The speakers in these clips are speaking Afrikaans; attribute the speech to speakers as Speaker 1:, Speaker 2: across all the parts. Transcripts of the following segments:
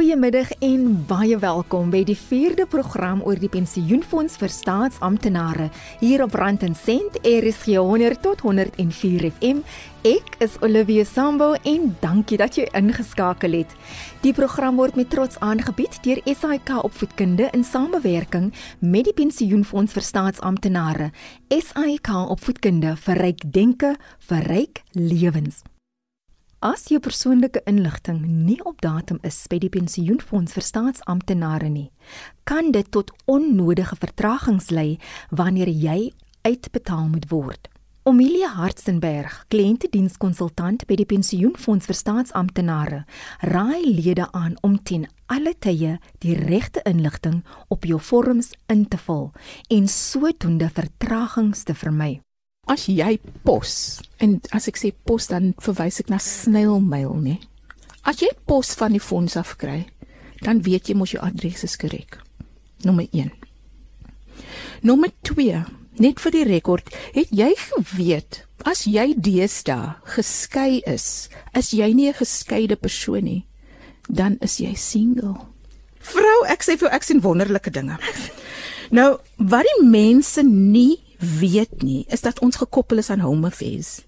Speaker 1: Goeiemiddag en baie welkom by die 4de program oor die pensioenfonds vir staatsamptenare hier op Rand en Sent RSG 100 tot 104 FM. Ek is Olivia Sambo en dankie dat jy ingeskakel het. Die program word met trots aangebied deur SAIK Opvoedkunde in samewerking met die Pensioenfonds vir Staatsamptenare. SAIK Opvoedkunde vir ryk denke, vir ryk lewens. As jou persoonlike inligting nie op datum is by die pensioenfonds vir staatsamptenare nie, kan dit tot onnodige vertragings lei wanneer jy uitbetaal moet word. Omilia Hartzenberg, kliëntedienskonsultant by die pensioenfonds vir staatsamptenare, raai lede aan om ten alle tye die regte inligting op jou vorms in te vul en sodoende vertragings te vermy
Speaker 2: as jy pos en as ek sê pos dan verwys ek na snailmail nê. As jy pos van die fonds af kry, dan weet jy mos jou adres is korrek. Nommer 1. Nommer 2, net vir die rekord, het jy geweet as jy deesdae geskei is, is jy nie 'n geskeide persoon nie, dan is jy single. Vrou, ek sê vir ek sien wonderlike dinge. Nou, wat die mense nie weet nie, is dat ons gekoppel is aan Home Affairs.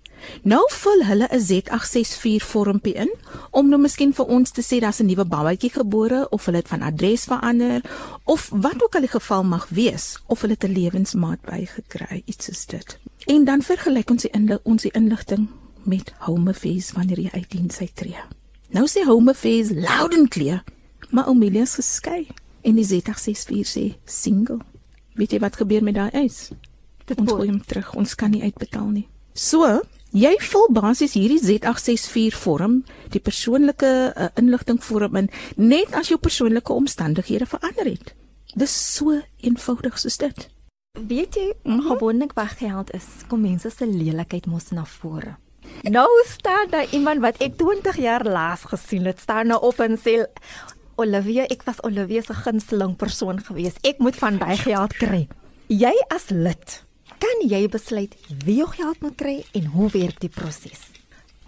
Speaker 2: Nou vul hulle 'n Z864 vormpie in om nou miskien vir ons te sê daar's 'n nuwe babatjie gebore of hulle het van adres verander of wat ook al die geval mag wees of hulle 'n lewensmaat bygekry, iets is dit. En dan vergelyk ons die inlig, ons die inligting met Home Affairs wanneer jy uit diens uittreë. Nou sê Home Affairs loud and clear, maar Amelia is geskei en die Z864 sê single. Weet jy wat gebeur met daai eis? Dit ons gooi hom terug. Ons kan nie uitbetaal nie. So, jy vul basies hierdie Z864 vorm, die persoonlike uh, inligting vorm in net as jou persoonlike omstandighede verander het. Dis so eenvoudig soos dit.
Speaker 1: Weet jy, mm -hmm. gewoonlik wat geld is, kom mense se lelikheid mos na vore. Nou staan daar iemand wat ek 20 jaar laas gesien het, staan nou op en sê Olivia, ek was Olivia se gunsteling persoon gewees. Ek moet van daai geld kry. Jy as lid kan jy besluit wie jou geld moet kry en hoe werk die proses.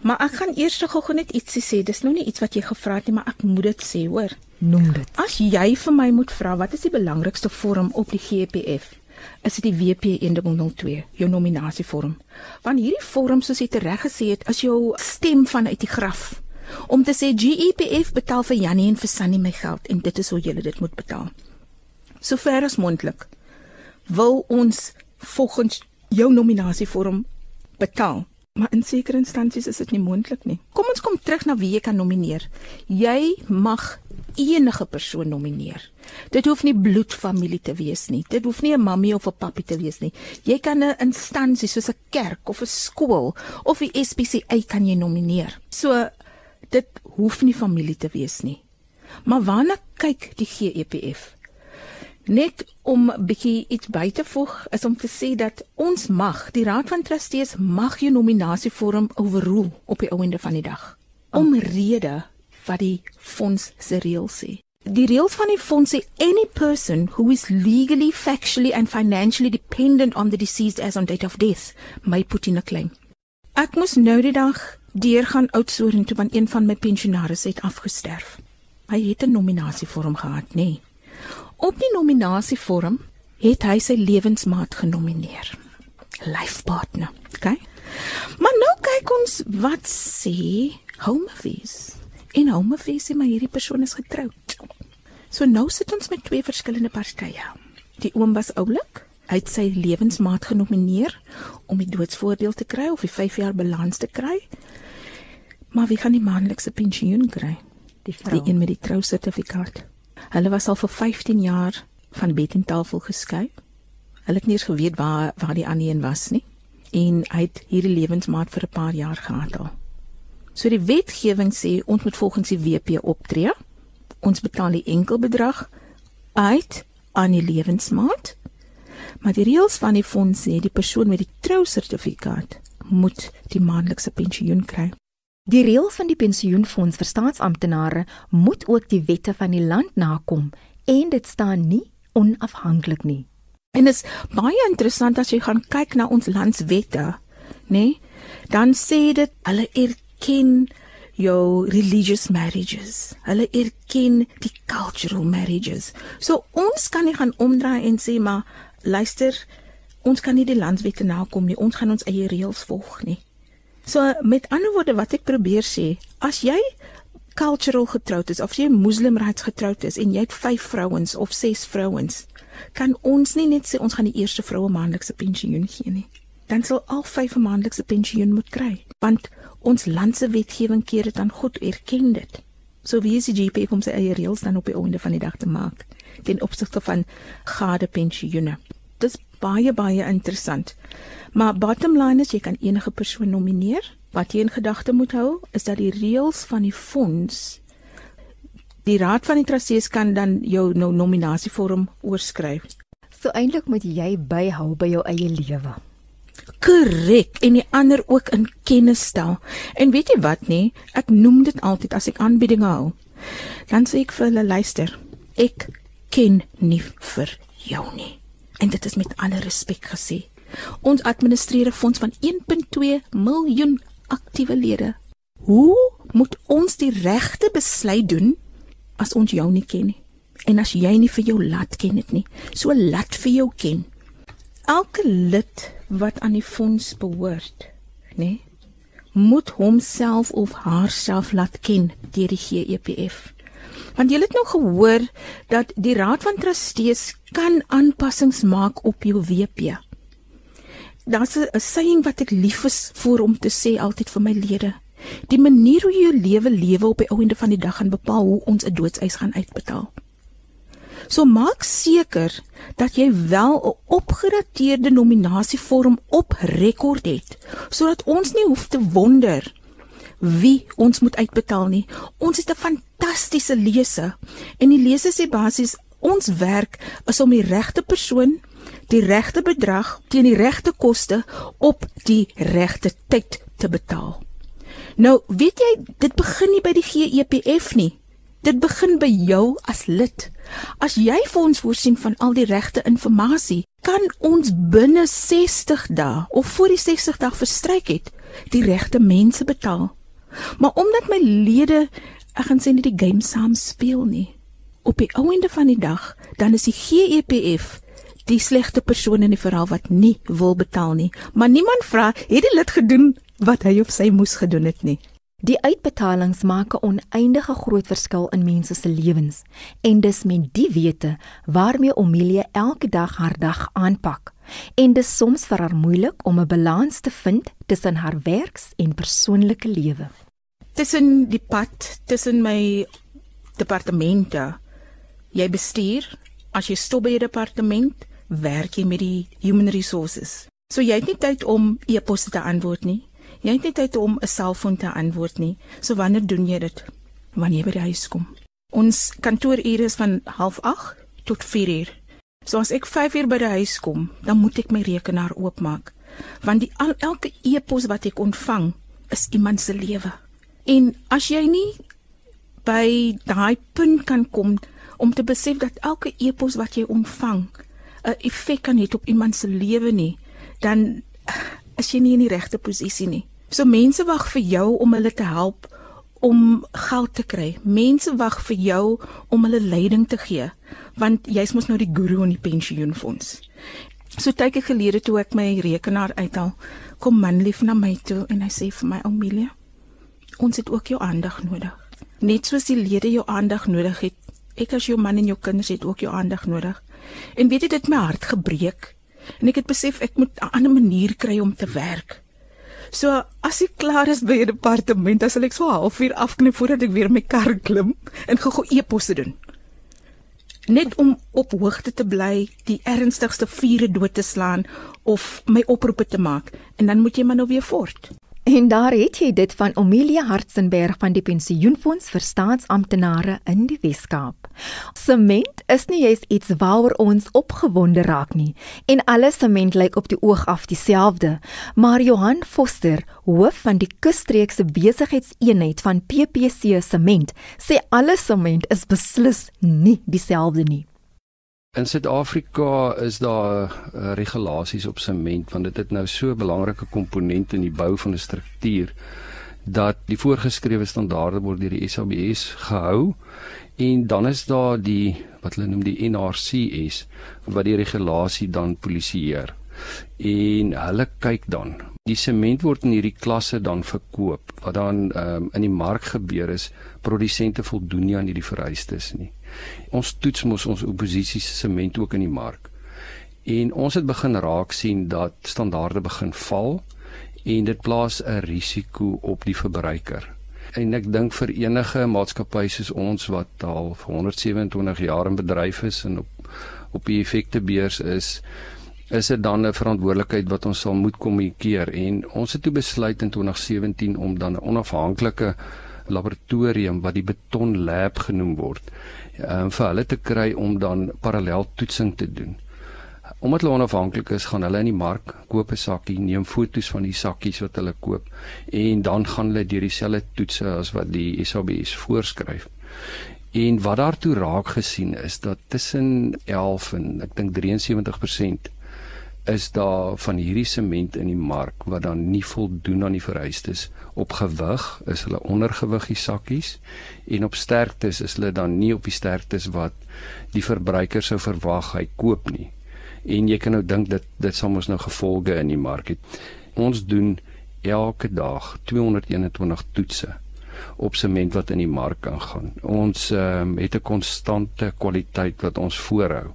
Speaker 2: Maar ek gaan eers gou gou net ietsie sê. Dis nou nie iets wat jy gevra het nie, maar ek moet dit sê, hoor.
Speaker 1: Noem dit.
Speaker 2: As jy vir my moet vra wat is die belangrikste vorm op die GPF? Is dit die WP 102, jou nominasievorm? Want hierdie vorm soos jy reg gesê het, is jou stem vanuit die graf om te sê GEPF betaal vir Jannie en vir Sunny my geld en dit is hoe julle dit moet betaal. Sover as moontlik wil ons volgens jou nominasievorm betaal. Maar in sekere instansies is dit nie moontlik nie. Kom ons kom terug na wie jy kan nomineer. Jy mag enige persoon nomineer. Dit hoef nie bloedfamilie te wees nie. Dit hoef nie 'n mammie of 'n pappie te wees nie. Jy kan 'n instansie soos 'n kerk of 'n skool of die SPCA kan jy nomineer. So dit hoef nie familie te wees nie. Maar waarna kyk die GEPF? Net om 'n bietjie iets by te voeg is om te sê dat ons mag, die Raad van Trustees mag jou nominasievorm overrule op die einde van die dag. Omrede wat die fonds se reëls sê. Die reëls van die fonds sê any person who is legally, factually and financially dependent on the deceased as on date of death may put in a claim. Ek moes nou die dag deurgaan oudsoring toe van een van my pensionaars het afgesterf. Hy het 'n nominasievorm gehad, nê? Nee. Op die nominasievorm het hy sy lewensmaat genomineer. Life partner, okay? Maar nou kyk ons wat sê Home Office. In Home Office sê maar hierdie persoon is getroud. So nou sit ons met twee verskillende partye. Die oom was oulik, hy het sy lewensmaat genomineer om die doodsvoordeel te kry of die 5 jaar balans te kry. Maar wie gaan die maandelikse pensioen kry? Die vrou. Die een met die trousertifikaat. Hulle was al vir 15 jaar van bed en tafel geskei. Hulle het nie eens geweet waar waar die ander een was nie. En hy het hierdie lewensmaat vir 'n paar jaar gehad al. So die wetgewing sê ons moet volgens die WP optree. Ons betaal die enkel bedrag uit aan die lewensmaat. Maar die reëls van die fonds sê die persoon met die trousertifikaat moet die maandelikse pensioen kry.
Speaker 1: Die reël van die pensioenfonds vir staatsamptenare moet ook die wette van die land nakom en dit staan nie onafhanklik nie.
Speaker 2: En dit is baie interessant as jy gaan kyk na ons landswette, nê? Nee, dan sê dit hulle erken jou religious marriages. Hulle erken die cultural marriages. So ons kan nie gaan omdraai en sê maar luister, ons kan nie die landswette nakom nie. Ons gaan ons eie reëls volg nie. So met ander woorde wat ek probeer sê, as jy cultural getroud is of jy moslimryds getroud is en jy het 5 vrouens of 6 vrouens, kan ons nie net sê ons gaan die eerste vroue maandelikse pensioen gee nie. Dan sal al 5 maandelikse pensioen moet kry, want ons land se wetgewing keer dit dan goed erken dit. So wie is die GP om sy eie reëls dan op die einde van die dag te maak ten opsigte van gade pensioene. Dis baie baie interessant. Maar bottom line is jy kan enige persoon nomineer. Wat jy in gedagte moet hou is dat die reëls van die fonds die raad van die trustees kan dan jou nou nominasievorm oorskryf.
Speaker 1: So eintlik moet jy byhou by jou eie lewe.
Speaker 2: Korrek en die ander ook in kennis stel. En weet jy wat nê? Ek noem dit altyd as ek aanbiedinge hou. Dan sê ek vir hulle luister. Ek ken nie vir jou nie. En dit is met alle respek gesê. Ons administreer 'n fonds van 1.2 miljoen aktiewe lede. Hoe moet ons die regte besluit doen as ons jou nie ken nie? En as jy nie vir jou laat ken dit nie, so laat vir jou ken. Elke lid wat aan die fonds behoort, nê, nee, moet homself of haarself laat ken deur die GEPF. Want jy het nou gehoor dat die Raad van Trustees kan aanpassings maak op jou WP. Daar's 'n saying wat ek lief is vir om te sê altyd vir my lede. Die manier hoe jy jou lewe lewe op die ou einde van die dag gaan bepaal hoe ons 'n doodseis gaan uitbetaal. So maak seker dat jy wel 'n opgedateerde nominasievorm op rekord het sodat ons nie hoef te wonder wie ons moet uitbetaal nie. Ons het 'n fantastiese lese en die lese sê basies ons werk is om die regte persoon, die regte bedrag teen die regte koste op die regte tyd te betaal. Nou, weet jy, dit begin nie by die GEPF nie. Dit begin by jou as lid. As jy vir ons voorsien van al die regte inligting, kan ons binne 60 dae of voor die 60 dae verstryk het, die regte mense betaal. Maar omdat my lede, ek gaan sê nie die game saam speel nie. Op die einde van die dag, dan is die GEPF die slegte persoon in die verhaal wat nie wil betaal nie. Maar niemand vra, het die lid gedoen wat hy of sy moes gedoen het nie.
Speaker 1: Die uitbetalings maak 'n oneindige groot verskil in mense se lewens en dis met die wete waarmee Omelia elke dag haar dag aanpak. En dis soms vir haar moeilik om 'n balans te vind tussen haar werks en persoonlike lewe.
Speaker 2: Tussen die pad tussen my departemente. Jy bestuur, as jy stop by 'n departement, werk jy met die human resources. So jy het nie tyd om e-posse te antwoord nie. Jy het nie tyd om 'n selfoon te antwoord nie. So wanneer doen jy dit? Wanneer jy by die huis kom. Ons kantoorure is van 08:30 tot 4:00. So as ek 5:00 by die huis kom, dan moet ek my rekenaar oopmaak, want die al, elke e-pos wat ek ontvang is iemand se lewe. En as jy nie by daai punt kan kom om te besef dat elke e-pos wat jy ontvang 'n effek kan hê op iemand se lewe nie, dan is jy nie in die regte posisie nie. So mense wag vir jou om hulle te help om geld te kry. Mense wag vir jou om hulle leiding te gee, want jy's mos nou die guru in die pensioenfonds. So tyd gelede toe ek my rekenaar uithaal, kom man lief na my toe en hy sê vir my Amelia, ons het ook jou aandag nodig. Net soos die lede jou aandag nodig het, ek as jou man en jou kinders het ook jou aandag nodig. En weet jy dit my hart gebreek en ek het besef ek moet 'n ander manier kry om te werk. So as ek klaar is by die departement, dan sal ek so halfuur afknip voordat ek weer my kar klim en gou-gou e-posse doen. Net om op hoogte te bly, die ernstigste vure dood te slaan of my oproepe te maak en dan moet jy maar nou weer voort.
Speaker 1: En daar het jy dit van Omelia Hartzenberg van die Pensioenfonds vir Staatsamptenare in die Wes-Kaap. Sement is nie juist iets waaroor ons opgewonde raak nie en alle sement lyk op die oog af dieselfde, maar Johan Foster, hoof van die Kusstreekse Besigheidseenheid van PPC Sement, sê alle sement is beslis nie dieselfde nie.
Speaker 3: In Suid-Afrika is daar uh, regulasies op sement want dit het nou so 'n belangrike komponent in die bou van 'n struktuur dat die voorgeskrewe standaarde word deur die SABS gehou en dan is daar die wat hulle noem die NRCS wat die regulasie dan polisieer. En hulle kyk dan. Die sement word in hierdie klasse dan verkoop. Wat dan um, in die mark gebeur is produsente voldoen nie aan hierdie vereistes nie. Ons toets mos ons oppositie se sement ook in die mark. En ons het begin raak sien dat standaarde begin val en dit plaas 'n risiko op die verbruiker. En ek dink vir enige maatskappy soos ons wat al vir 127 jaar in bedryf is en op op die effektebeurs is is dit dan 'n verantwoordelikheid wat ons sal moet kommunikeer. En ons het toe besluit in 2017 om dan 'n onafhanklike laboratorium wat die Beton Lab genoem word um, vir hulle te kry om dan parallel toetsing te doen omdat hulle onafhanklik is, gaan hulle in die mark koop 'n sakkie, neem foto's van die sakkies wat hulle koop en dan gaan hulle deur dieselfde toetse as wat die SABS voorskryf. En wat daartoe raak gesien is dat tussen 11 en ek dink 73% is daar van hierdie sement in die mark wat dan nie voldoen aan die vereistes op gewig is hulle ondergewig die sakkies en op sterktes is hulle dan nie op die sterktes wat die verbruiker sou verwag hy koop nie en jy kan nou dink dat dit sal mos nou gevolge in die mark het. Ons doen elke dag 221 toetse op sement wat in die mark aangaan. Ons um, het 'n konstante kwaliteit wat ons voorhou.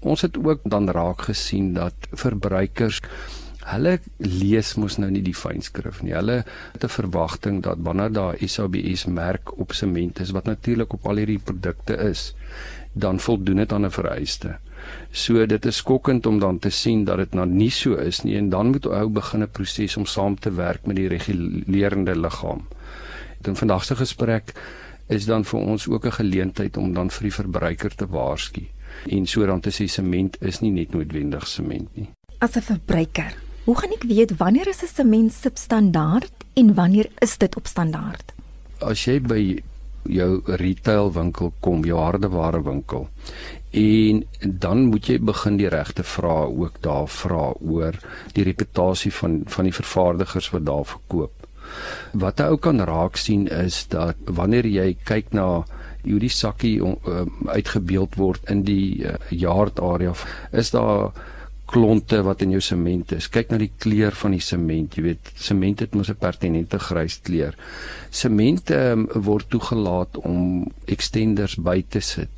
Speaker 3: Ons het ook dan raak gesien dat verbruikers hulle lees mos nou nie die fynskrif nie. Hulle het 'n verwagting dat wanneer daar SABS merk op sement is wat natuurlik op al hierdie produkte is, dan voldoen dit aan 'n vereiste. So dit is skokkend om dan te sien dat dit nou nie so is nie en dan moet ou begin 'n proses om saam te werk met die regulerende liggaam. In vandag se gesprek is dan vir ons ook 'n geleentheid om dan vir die verbruiker te waarsku en so dan te sê sement is nie net noodwendig sement nie.
Speaker 1: As 'n verbruiker, hoe gaan ek weet wanneer is 'n sement substandaard en wanneer is dit op standaard?
Speaker 3: As jy by jou retail winkel kom, jou hardeware winkel en dan moet jy begin die regte vrae ook daar vra oor die reputasie van van die vervaardigers wat daar verkoop. Wat jy ook kan raak sien is dat wanneer jy kyk na hoe die sakkie uh, uitgebeeld word in die yard area is daar klonte wat in jou sement is. Kyk na die kleur van die sement. Jy weet, sement het mos 'n pertinente grys kleur. Sement um, word toegelaat om extenders by te sit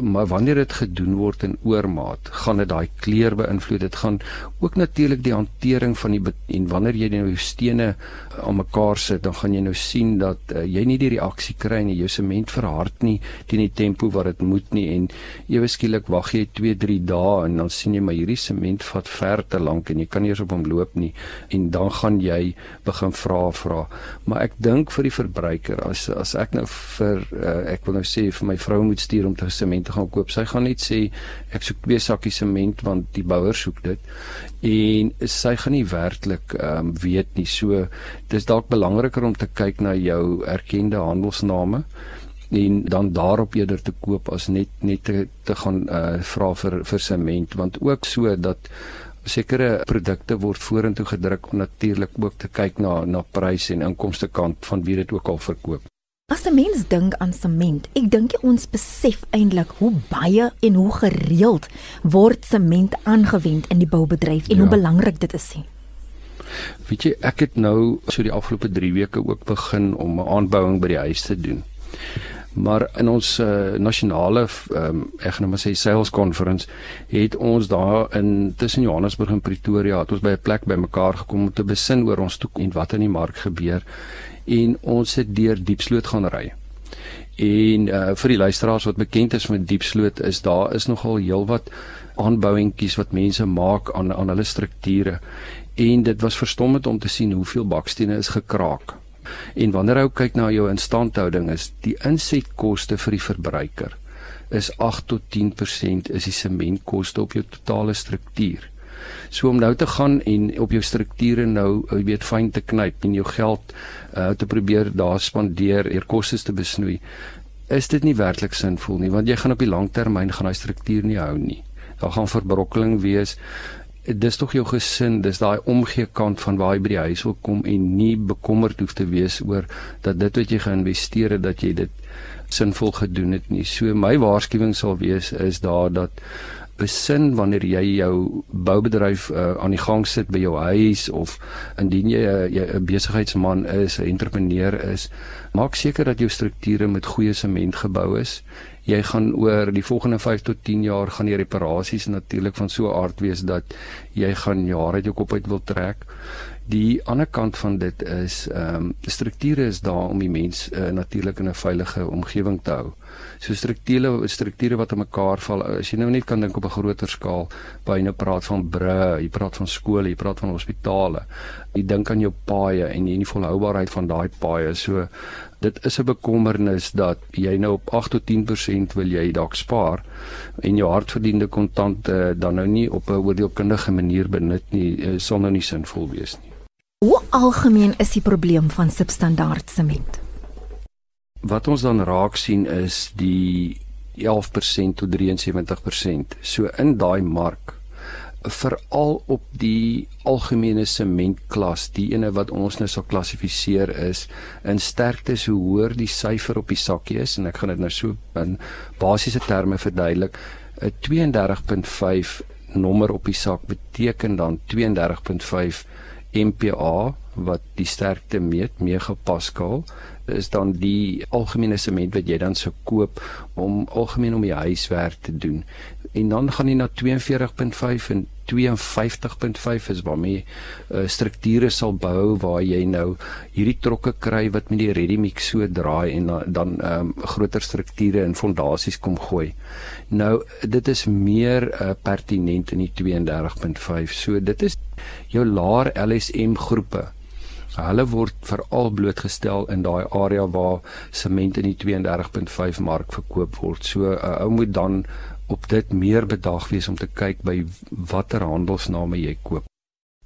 Speaker 3: maar wanneer dit gedoen word in oormaat, gaan dit daai kleur beïnvloed. Dit gaan ook natuurlik die hantering van die en wanneer jy nou stene aan mekaar sit, dan gaan jy nou sien dat uh, jy nie die reaksie kry nie. Jou sement verhard nie teen die tempo wat dit moet nie en ewe skielik wag jy 2, 3 dae en dan sien jy maar hierdie sement vat ver te lank en jy kan nie eens op hom loop nie en dan gaan jy begin vra vra. Maar ek dink vir die verbruiker as as ek nou vir uh, ek wil nou sê vir my vrou moet stuur om te sement te gaan koop. Sy gaan net sê ek soek twee sakkies sement want die bouer soek dit. En sy gaan nie werklik ehm um, weet nie. So dis dalk belangriker om te kyk na jou erkende handelsname en dan daarop eerder te koop as net net te, te gaan uh, vra vir vir sement want ook so dat sekere produkte word vorentoe gedruk om natuurlik ook te kyk na na pryse en inkomste kant van wie dit ook al verkoop.
Speaker 1: As 'n mens dink aan sement, ek dink ons besef eintlik hoe baie en hoe gereeld word sement aangewend in die boubedryf en ja. hoe belangrik dit is.
Speaker 3: Weet jy, ek het nou so die afgelope 3 weke ook begin om 'n aanbouing by die huis te doen. Maar in ons uh, nasionale um, ek gaan nou maar sê sales conference het ons daar in tussen Johannesburg en Pretoria het ons by 'n plek bymekaar gekom om te besin oor ons toekoms en wat in die mark gebeur en ons het deur Diepsloot gaan ry. En uh vir die luisteraars wat bekend is met Diepsloot is daar is nogal heelwat aanbouingkies wat mense maak aan aan hulle strukture en dit was verstommend om te sien hoeveel bakstene is gekraak. En wanneer jy kyk na jou instandhouding is die insetkoste vir die verbruiker is 8 tot 10% is die sementkoste op jou totale struktuur. So om nou te gaan en op jou strukture nou, jy weet, fyn te knyp en jou geld uh, te probeer daar spandeer, eer kostes te besnoei, is dit nie werklik sinvol nie, want jy gaan op die langtermyn gaan daai struktuur nie hou nie. Daar gaan verbrokkeling wees dis tog jou gesin, dis daai omgee kant van waar jy by die huis wil kom en nie bekommerd hoef te wees oor dat dit wat jy geïnvesteer het dat jy dit sinvol gedoen het nie. So my waarskuwing sal wees is daar dat besin wanneer jy jou boubedryf uh, aan die gang sit by jou huis of indien jy 'n besigheidsman is, 'n entrepreneur is, maak seker dat jou strukture met goeie sement gebou is. Jy gaan oor die volgende 5 tot 10 jaar gaan die reparasies natuurlik van so 'n aard wees dat jy gaan jare uit jou kop uit wil trek. Die ander kant van dit is ehm um, strukture is daar om die mens uh, natuurlik in 'n veilige omgewing te hou. So strukture strukture wat aan mekaar val. As jy nou net kan dink op 'n groter skaal, jy nou praat van bru, jy praat van skole, jy praat van hospitale. Jy dink aan jou paaie en jy die volhoubaarheid van daai paaie. So dit is 'n bekommernis dat jy nou op 8 tot 10% wil jy dalk spaar en jou hardverdiende kontant uh, dan nou nie op 'n oordeelkundige manier benut nie, uh, sal nou nie sinvol wees nie.
Speaker 1: Hoe algemeen is die probleem van substandaard sement?
Speaker 3: Wat ons dan raak sien is die 11% tot 73%. So in daai mark veral op die algemene sementklas, die ene wat ons nou sal klassifiseer is in sterkte hoe hoër die syfer op die sakkie is en ek gaan dit nou so in basiese terme verduidelik. 'n 32.5 nommer op die sak beteken dan 32.5 MPa wat die sterkte meet megapascal is dan die algemene sement wat jy dan sou koop om algemeen om die huiswerk te doen. En dan gaan jy na 42.5 en 52.5 is waarmee uh, strukture sal bou waar jy nou hierdie trokke kry wat met die ready mix so draai en dan dan um, groter strukture en fondasies kom gooi. Nou dit is meer uh, pertinent in die 32.5. So dit is jou laer LSM groepe. Hulle word veral blootgestel in daai area waar sement in die 32.5 mark verkoop word. So 'n uh, ou moet dan op dit meer bedag wees om te kyk by watter handelsname jy koop.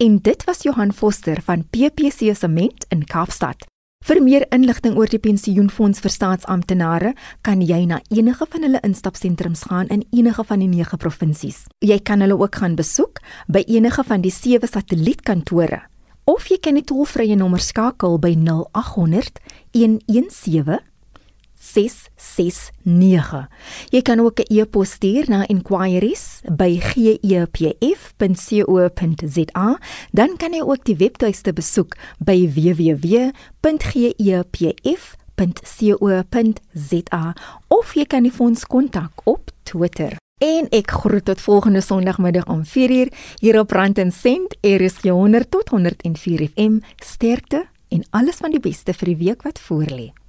Speaker 1: En dit was Johan Foster van PPC Sement in Kaapstad. Vir meer inligting oor die pensioenfonds vir staatsamptenare, kan jy na enige van hulle instapsentrums gaan in enige van die 9 provinsies. Jy kan hulle ook gaan besoek by enige van die 7 satellietkantore of jy kan die toelvrye nommer skakel by 0800 117 669. Jy kan ook 'n e-pos stuur na inquiries@gepf.co.za, dan kan jy ook die webtuiste besoek by www.gepf.co.za of jy kan die fonds kontak op Twitter. En ek groet tot volgende Sondagmiddag om 4uur hier op Rand en Sent, RSG 100 tot 104 FM. Sterkte en alles van die beste vir die week wat voorlê.